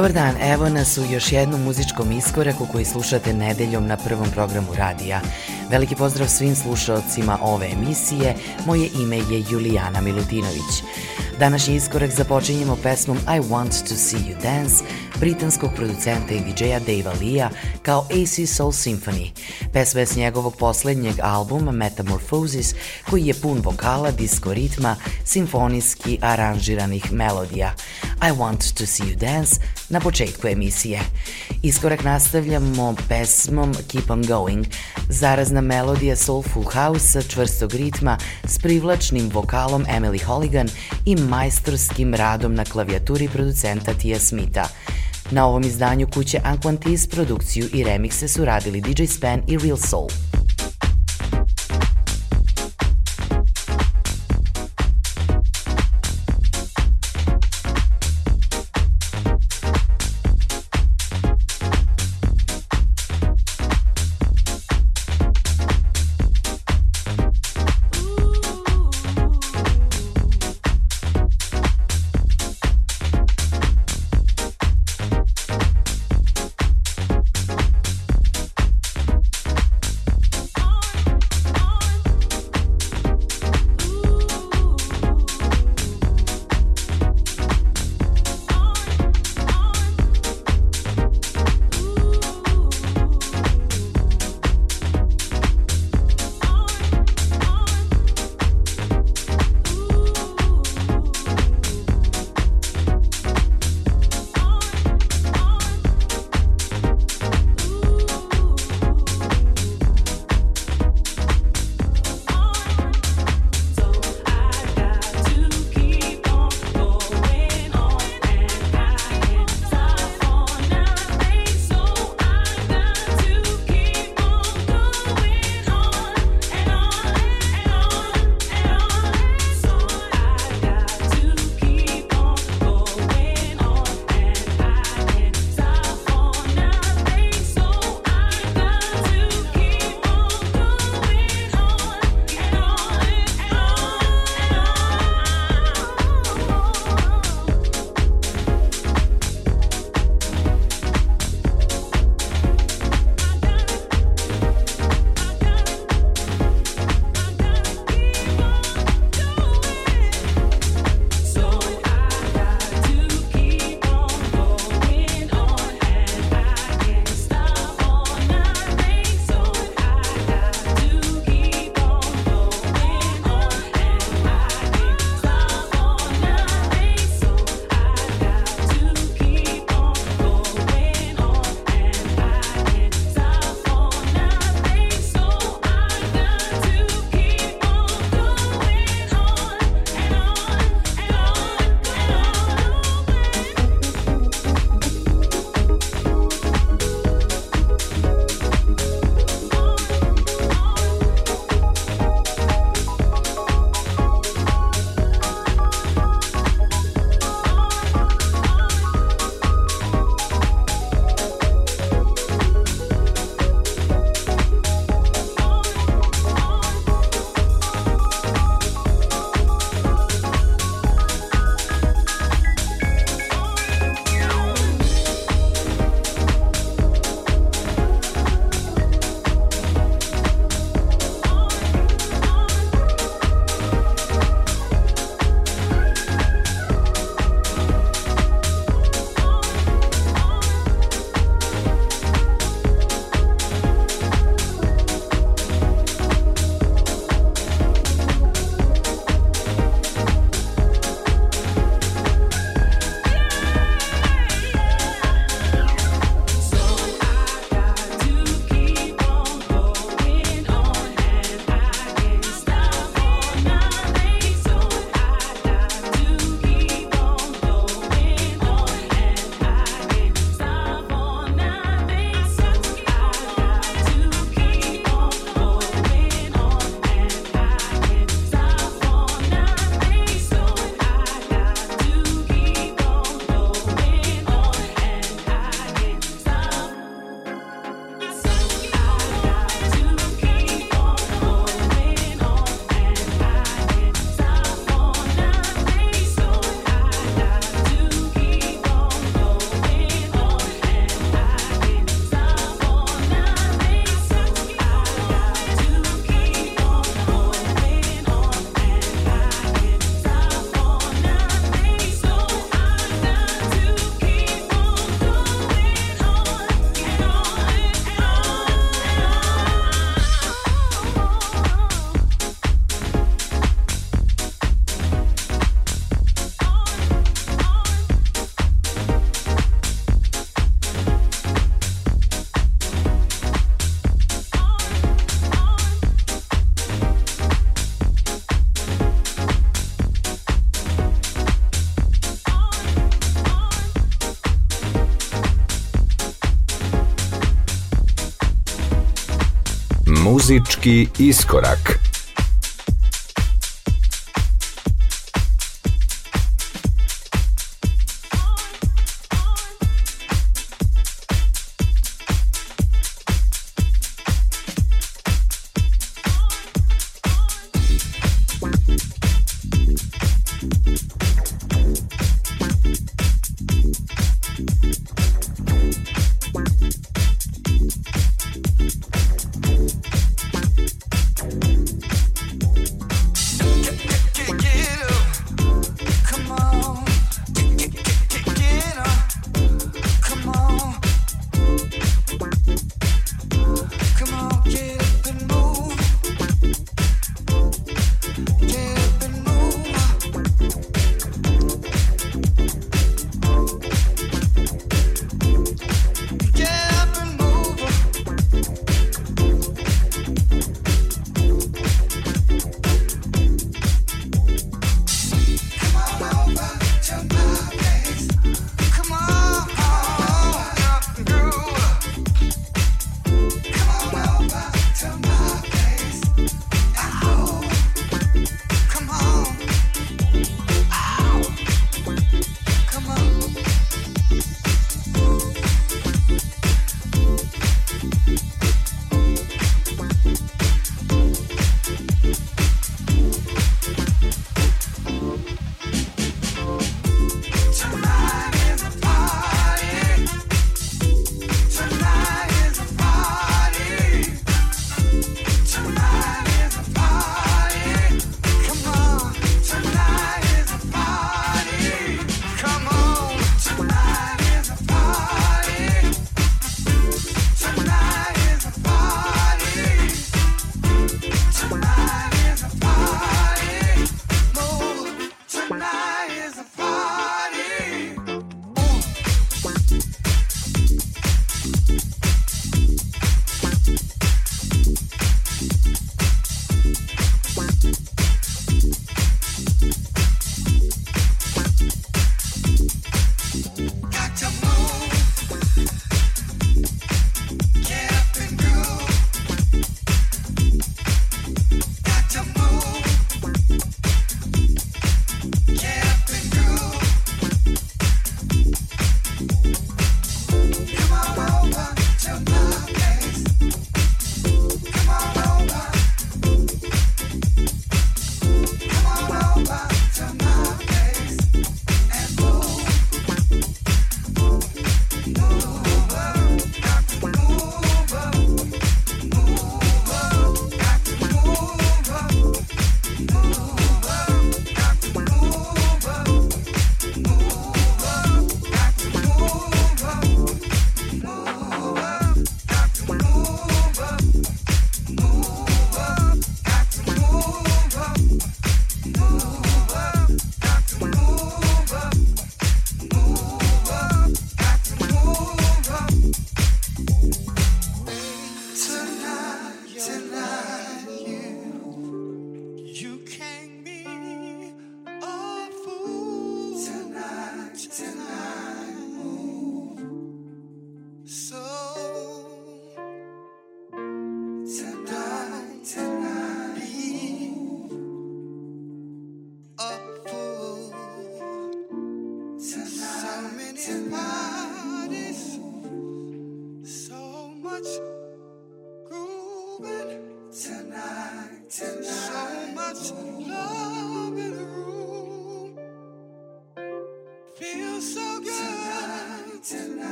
Dobar dan, evo nas u još jednom muzičkom iskoraku koji slušate nedeljom na prvom programu radija. Veliki pozdrav svim slušalcima ove emisije, moje ime je Julijana Milutinović. Današnji iskorak započinjemo pesmom I Want to See You Dance britanskog producenta i DJ-a Dave Lea kao AC Soul Symphony. Pesma je s njegovog poslednjeg albuma Metamorphosis koji je pun vokala, disko ritma, simfonijski aranžiranih melodija. I Want to See You Dance na početku emisije. Iskorak nastavljamo pesmom Keep on Going, zarazna melodija soulful house čvrstog ritma s privlačnim vokalom Emily Holligan i majstorskim radom na klavijaturi producenta Tia Smitha. Na ovom izdanju kuće Anquantis produkciju i remikse su radili DJ Span i Real Soul. Muzički iskorak.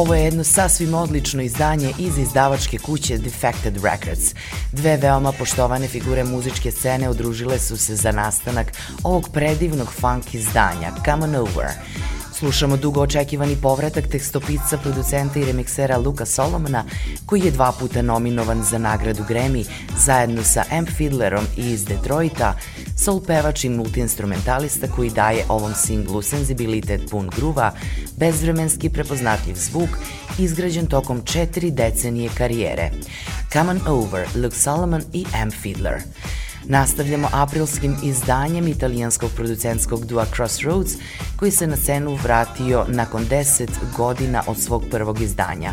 Ovo je jedno sasvim odlično izdanje iz izdavačke kuće Defected Records. Dve veoma poštovane figure muzičke scene udružile su se za nastanak ovog predivnog funk izdanja Come On Over. Slušamo dugo očekivani povratak tekstopisca, producenta i remiksera Luka Solomona, koji je dva puta nominovan za nagradu Grammy zajedno sa Amp Fiddlerom iz Detroita, soul pevač i multiinstrumentalista koji daje ovom singlu senzibilitet pun gruva, bezvremenski prepoznatljiv zvuk, izgrađen tokom četiri decenije karijere. Come on over, Luke Solomon i Amp Fiddler. Nastavljamo aprilskim izdanjem italijanskog producentskog dua Crossroads, koji se na scenu vratio nakon 10 godina od svog prvog izdanja.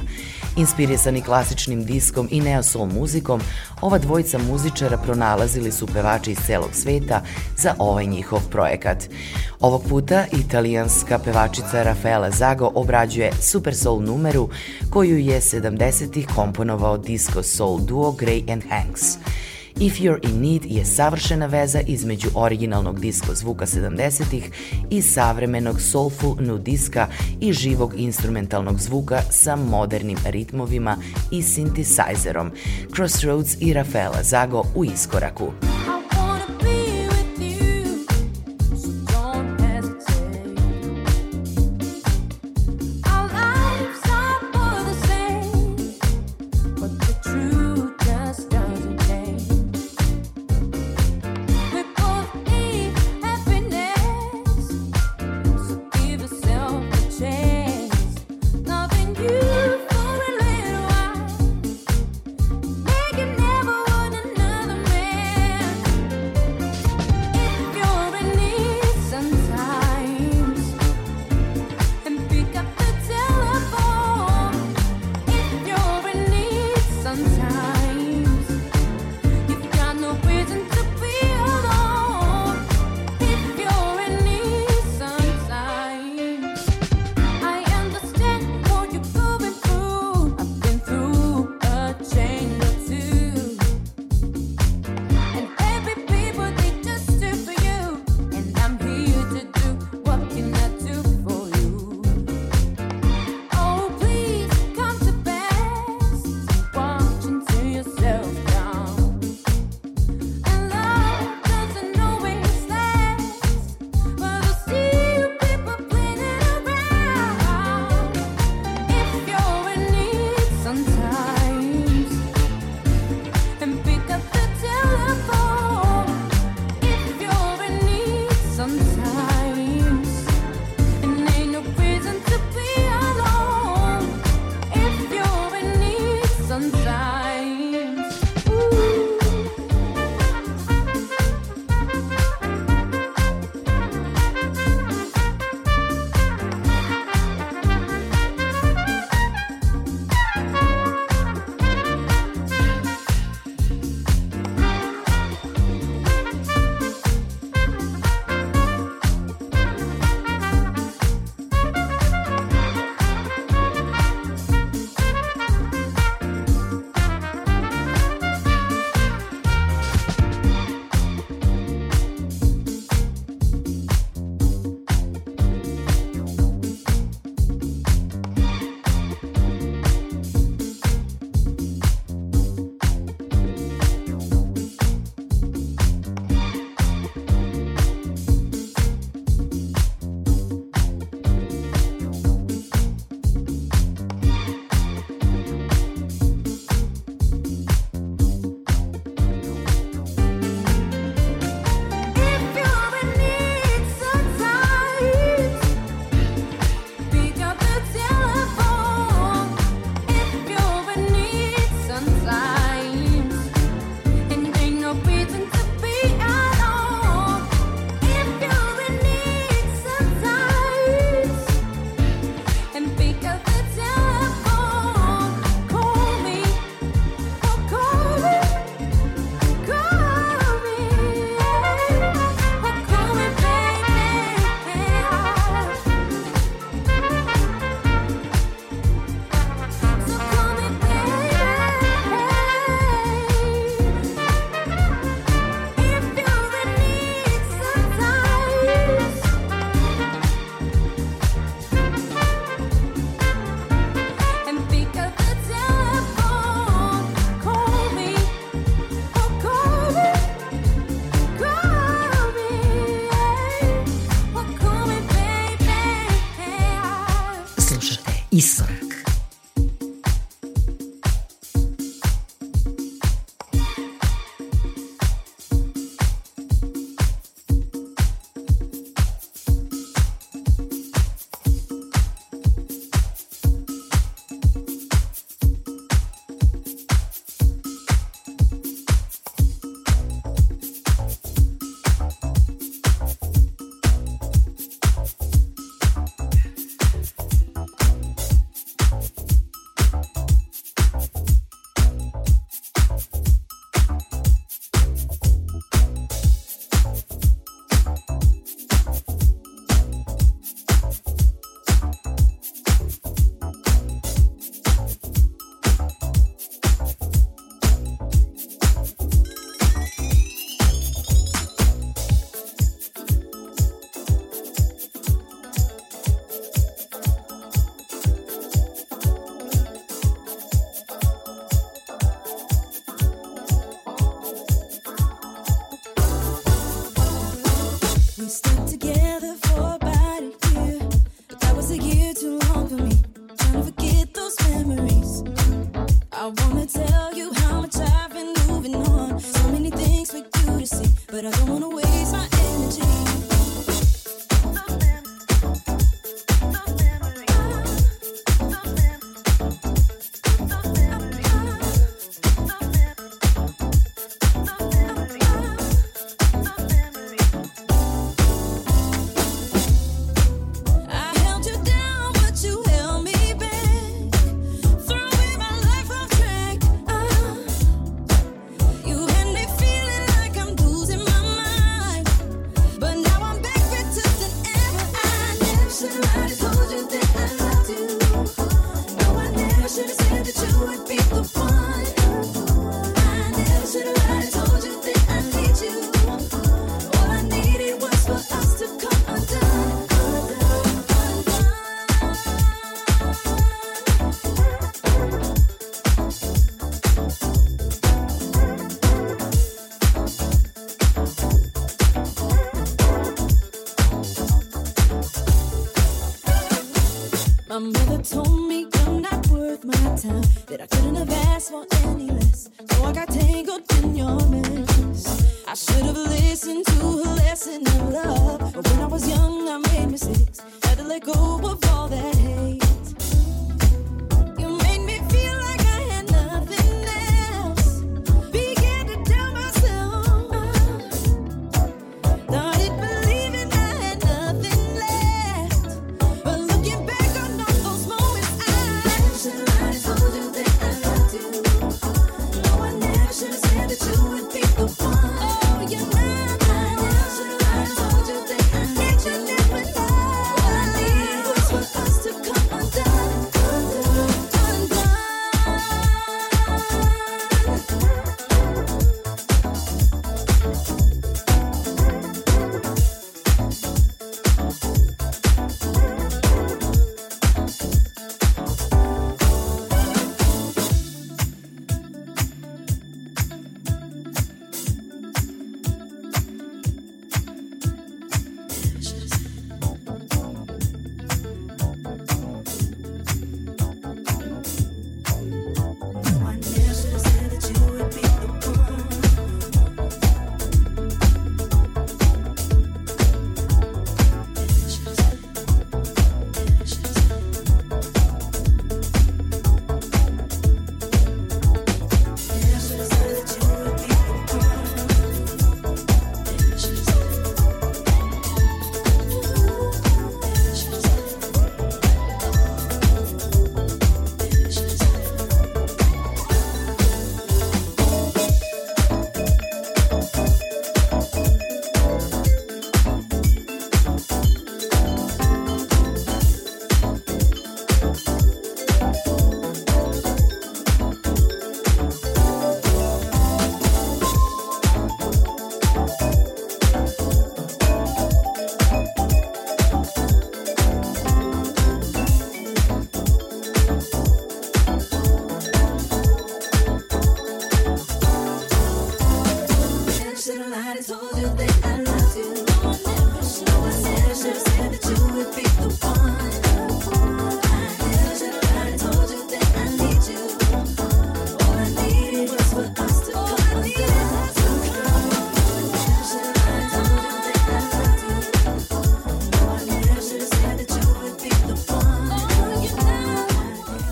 Inspirisani klasičnim diskom i neo-soul muzikom, ova dvojica muzičara pronalazili su pevači iz celog sveta za ovaj njihov projekat. Ovog puta italijanska pevačica Rafaela Zago obrađuje super soul numeru koju je 70-ih komponovao disco soul duo Gray and Hanks. If You're in Need je savršena veza između originalnog disko zvuka 70-ih i savremenog soulful nu diska i živog instrumentalnog zvuka sa modernim ritmovima i synthesizerom. Crossroads i Rafaela Zago u iskoraku.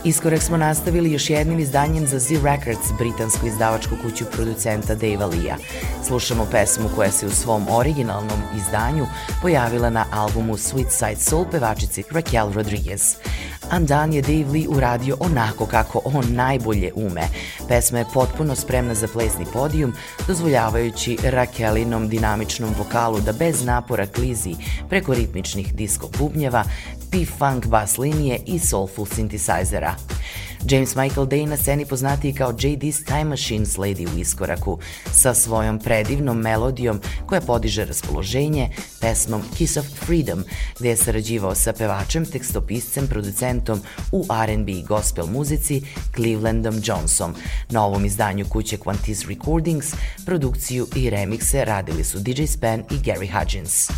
Iskorak smo nastavili još jednim izdanjem za Z Records, britansku izdavačku kuću producenta Dave Lee-a. Slušamo pesmu koja se u svom originalnom izdanju pojavila na albumu Sweet Side Soul pevačici Raquel Rodriguez. Andan je Dave Lee uradio onako kako on najbolje ume. Pesma je potpuno spremna za plesni podijum, dozvoljavajući Raquelinom dinamičnom vokalu da bez napora klizi preko ritmičnih disko bubnjeva, P-funk bas linije i soulful synthesizera. James Michael Day na sceni poznatiji kao J.D.'s Time Machine sledi u iskoraku sa svojom predivnom melodijom koja podiže raspoloženje pesmom Kiss of Freedom gde je sarađivao sa pevačem, tekstopiscem, producentom u R&B i gospel muzici Clevelandom Johnson. Na ovom izdanju kuće Quantis Recordings produkciju i remikse radili su DJ Span i Gary Hudgens.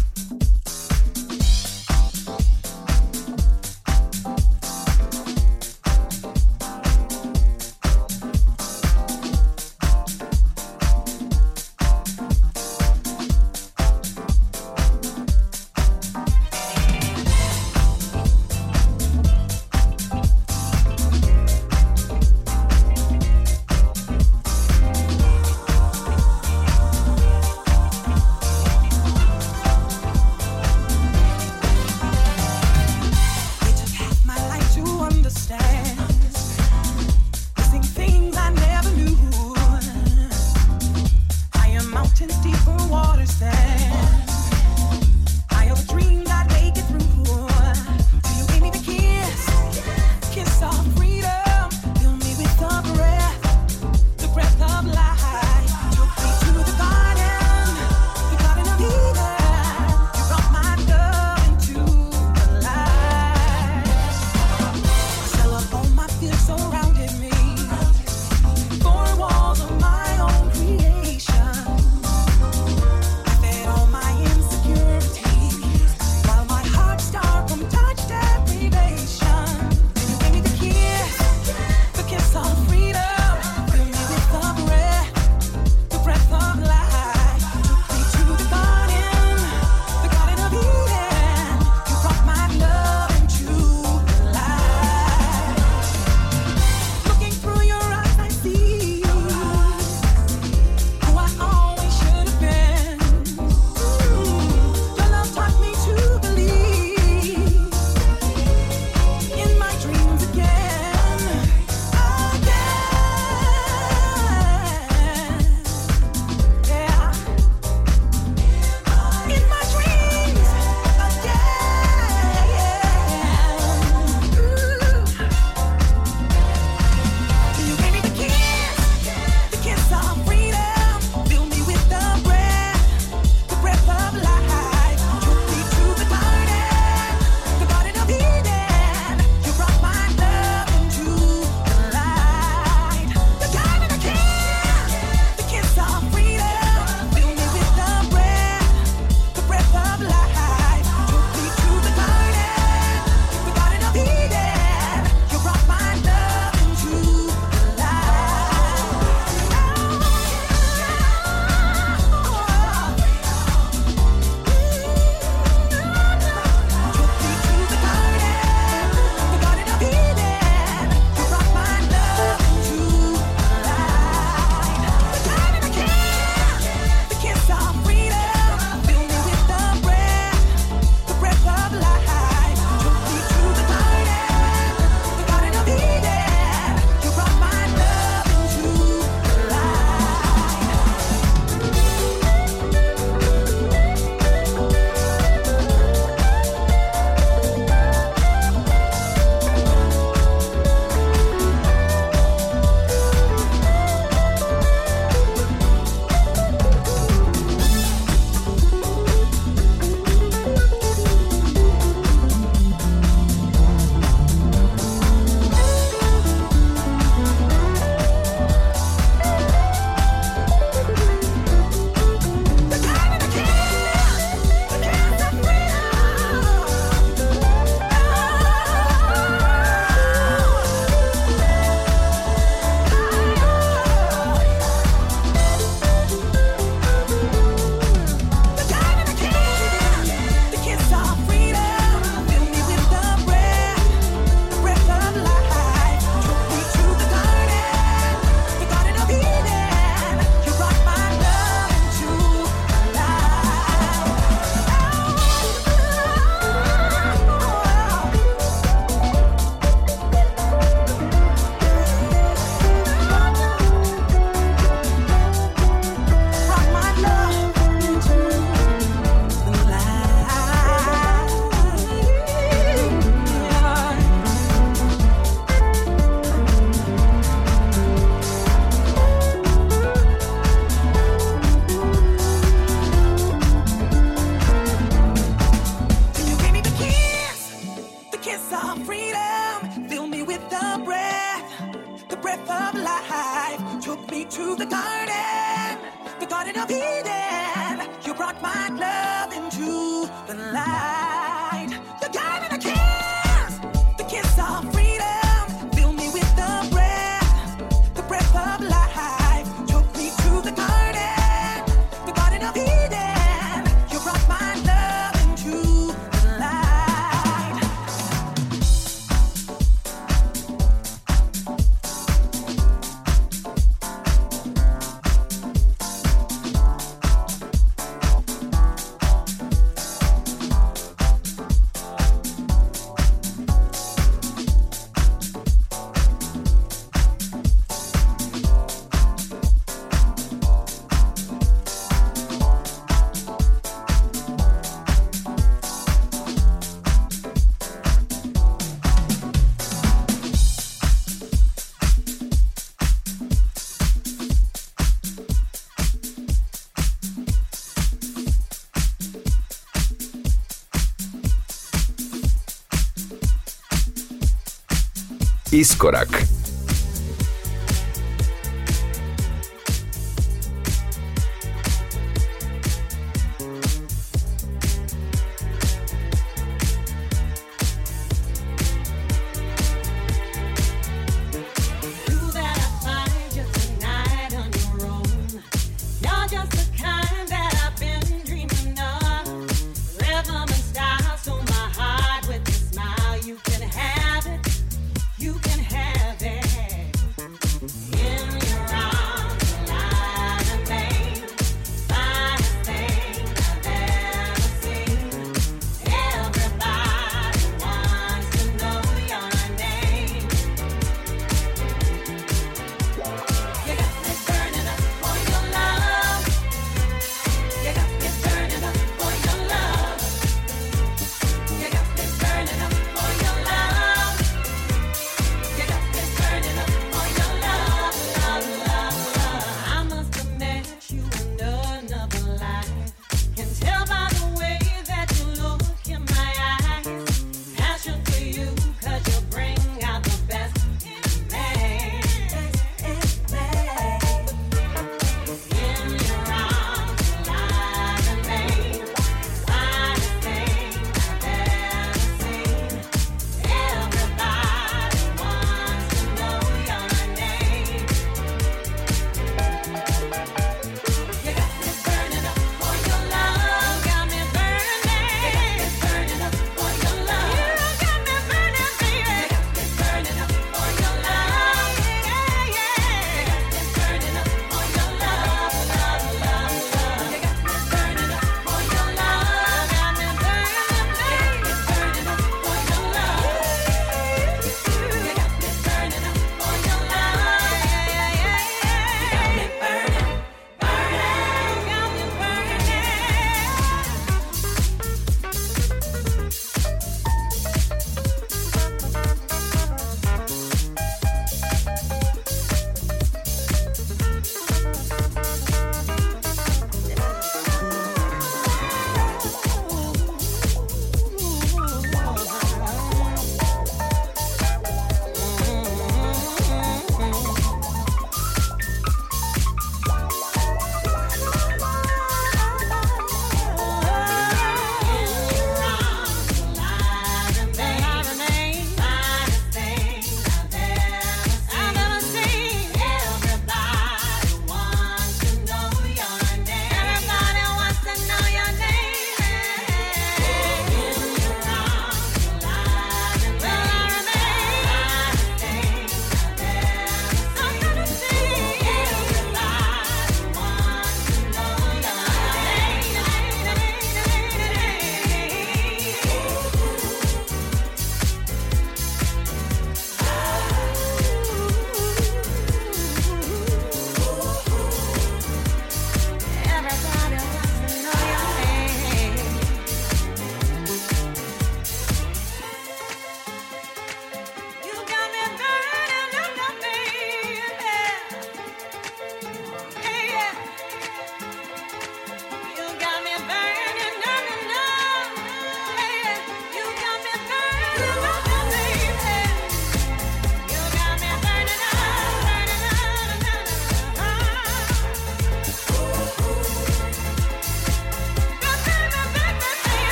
Iskorak.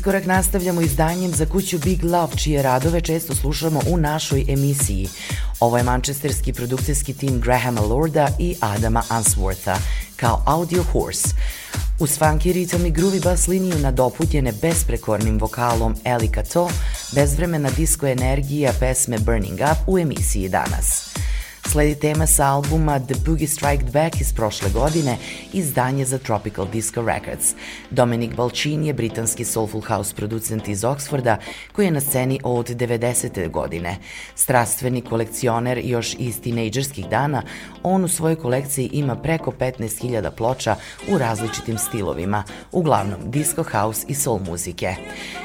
Iskorak nastavljamo izdanjem za kuću Big Love, čije radove često slušamo u našoj emisiji. Ovo je mančesterski produkcijski tim Grahama Lorda i Adama Answortha kao Audio Horse. Uz funky ritam i groovy bas liniju nadoputjene besprekornim vokalom Eli Kato, bezvremena disco energija pesme Burning Up u emisiji danas. Sledi tema sa albuma The Boogie Strike Back iz prošle godine, izdanje za Tropical Disco Records. Dominic Balcini je britanski soulful house producent iz Oxforda koji je na sceni od 90. godine. Strastveni kolekcioner još iz tinejdžerskih dana, on u svojoj kolekciji ima preko 15.000 ploča u različitim stilovima, uglavnom disco house i soul muzike.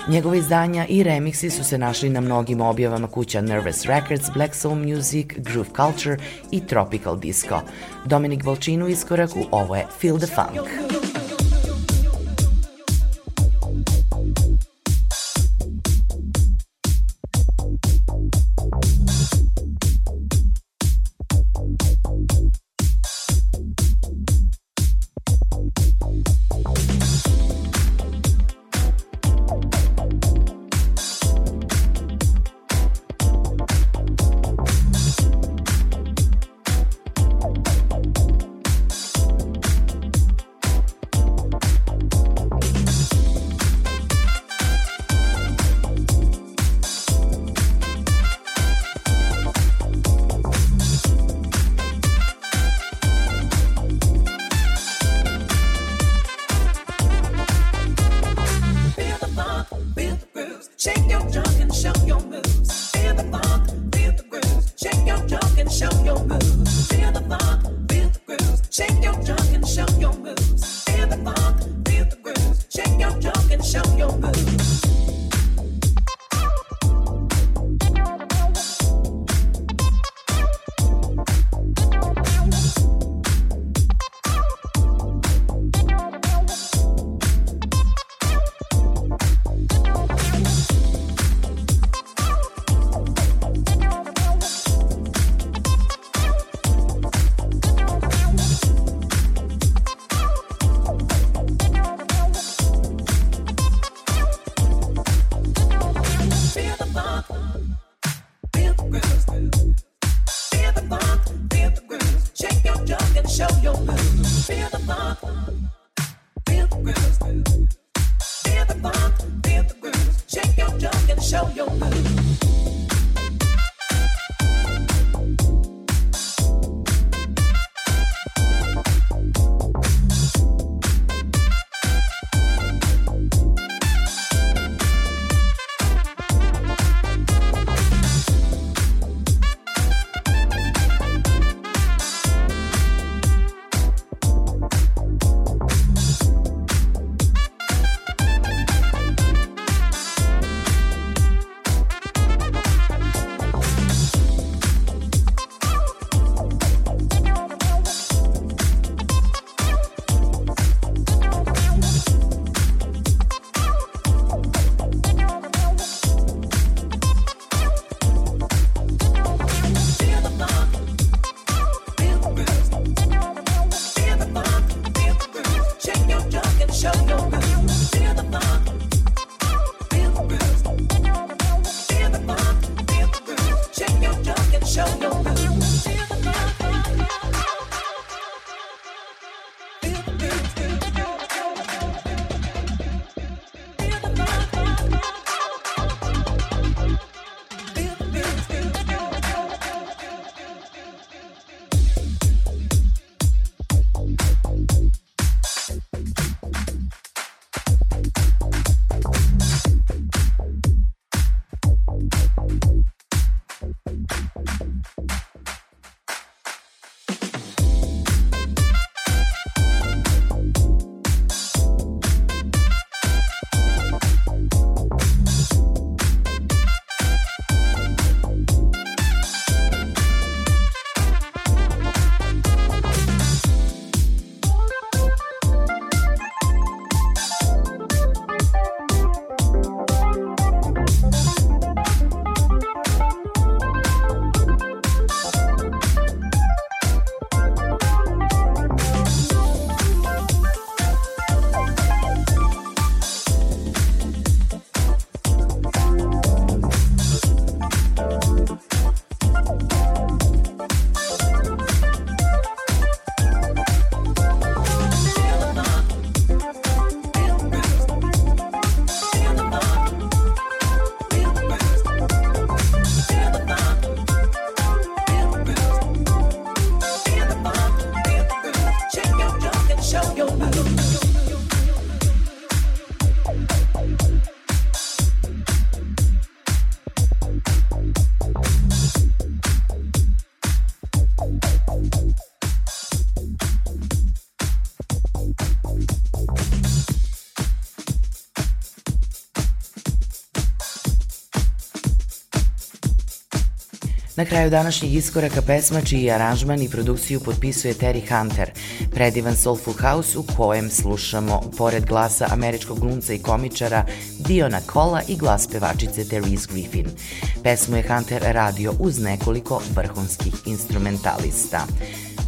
Njegove izdanja i remiksi su se našli na mnogim objavama kuća Nervous Records, Black Soul Music, Groove Culture i Tropical Disco. Dominik Volčinu iskoraku, ovo je Feel the Funk. kraju današnjih iskoraka pesma čiji aranžman i produkciju potpisuje Terry Hunter, predivan Soulful House u kojem slušamo, pored glasa američkog glumca i komičara Diona Kola i glas pevačice Therese Griffin. Pesmu je Hunter radio uz nekoliko vrhunskih instrumentalista.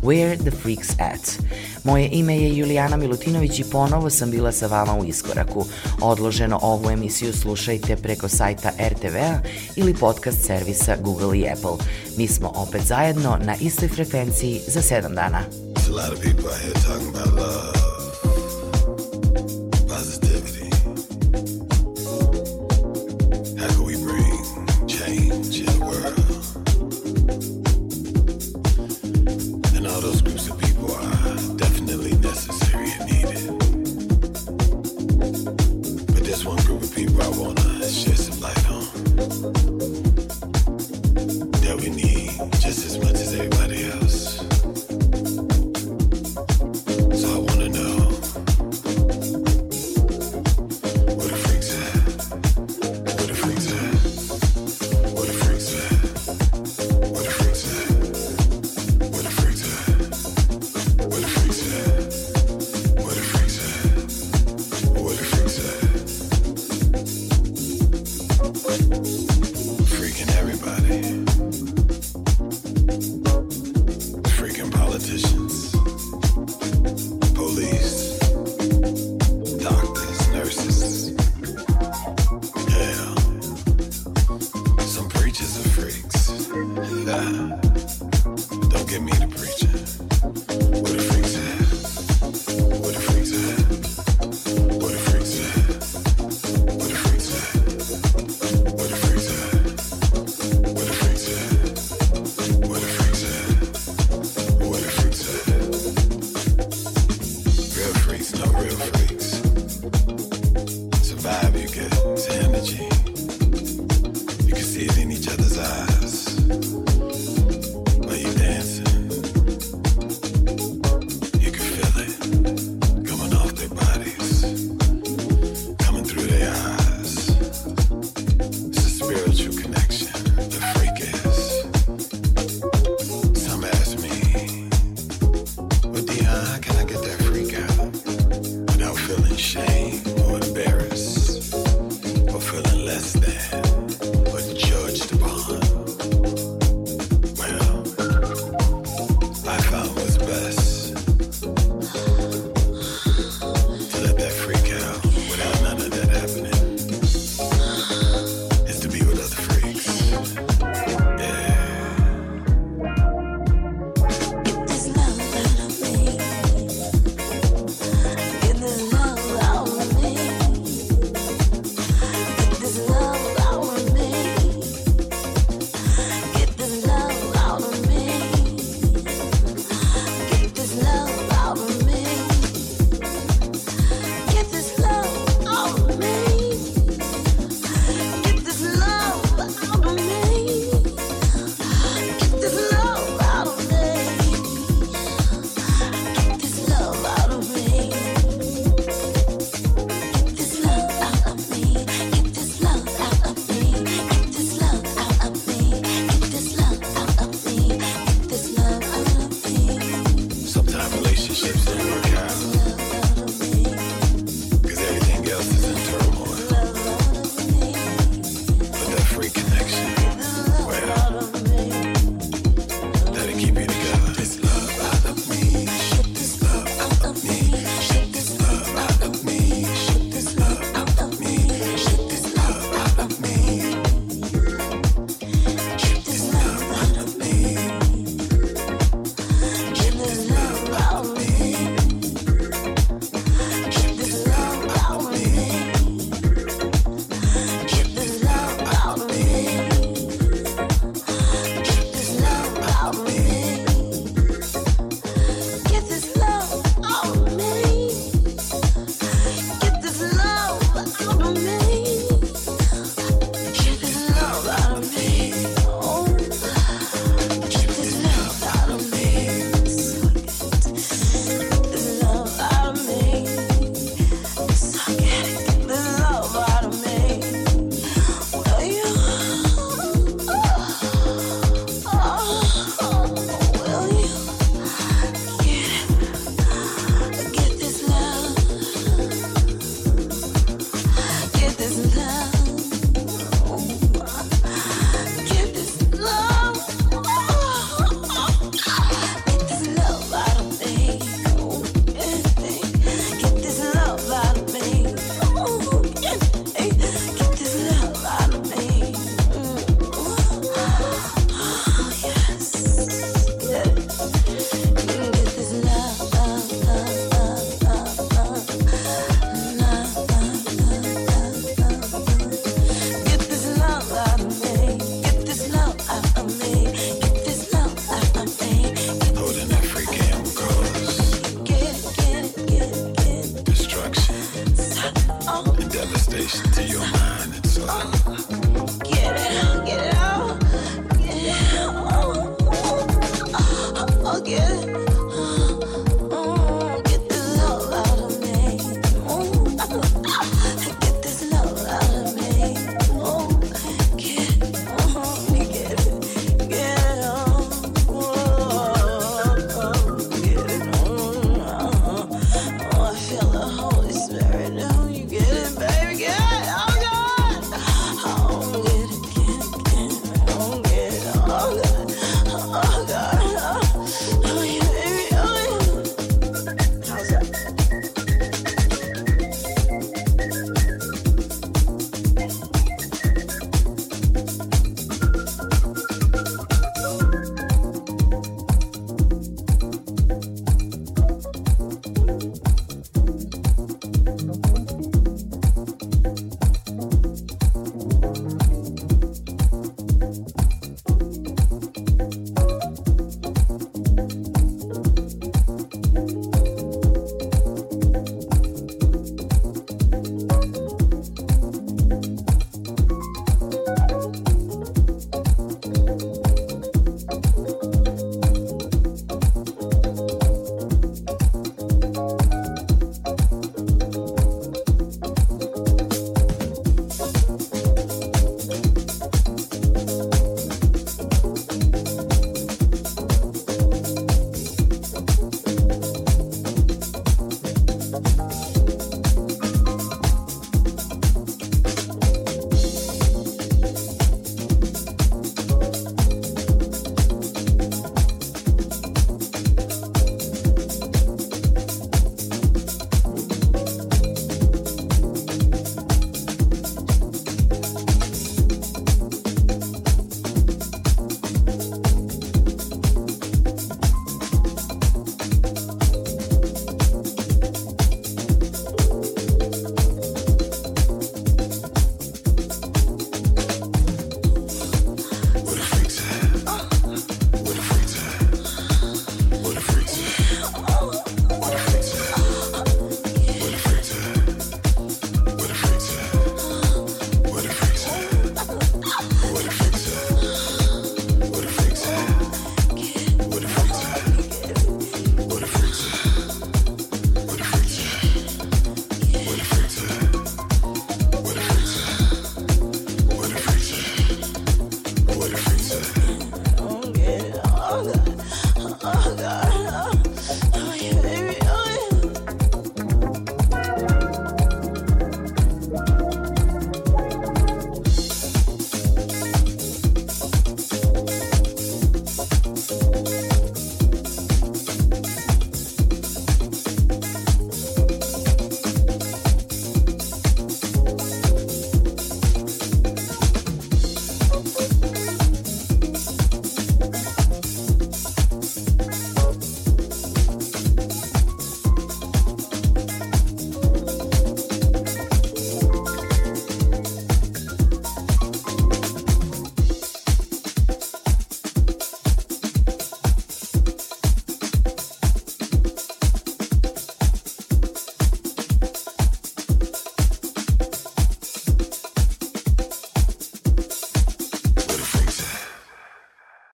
Where the Freaks At. Moje ime je Julijana Milutinović i ponovo sam bila sa vama u Iskoraku. Odloženo ovu emisiju slušajte preko sajta RTV-a ili podcast servisa Google i Apple. Mi smo opet zajedno na istoj frekvenciji za 7 dana. A lot of people here talking about love.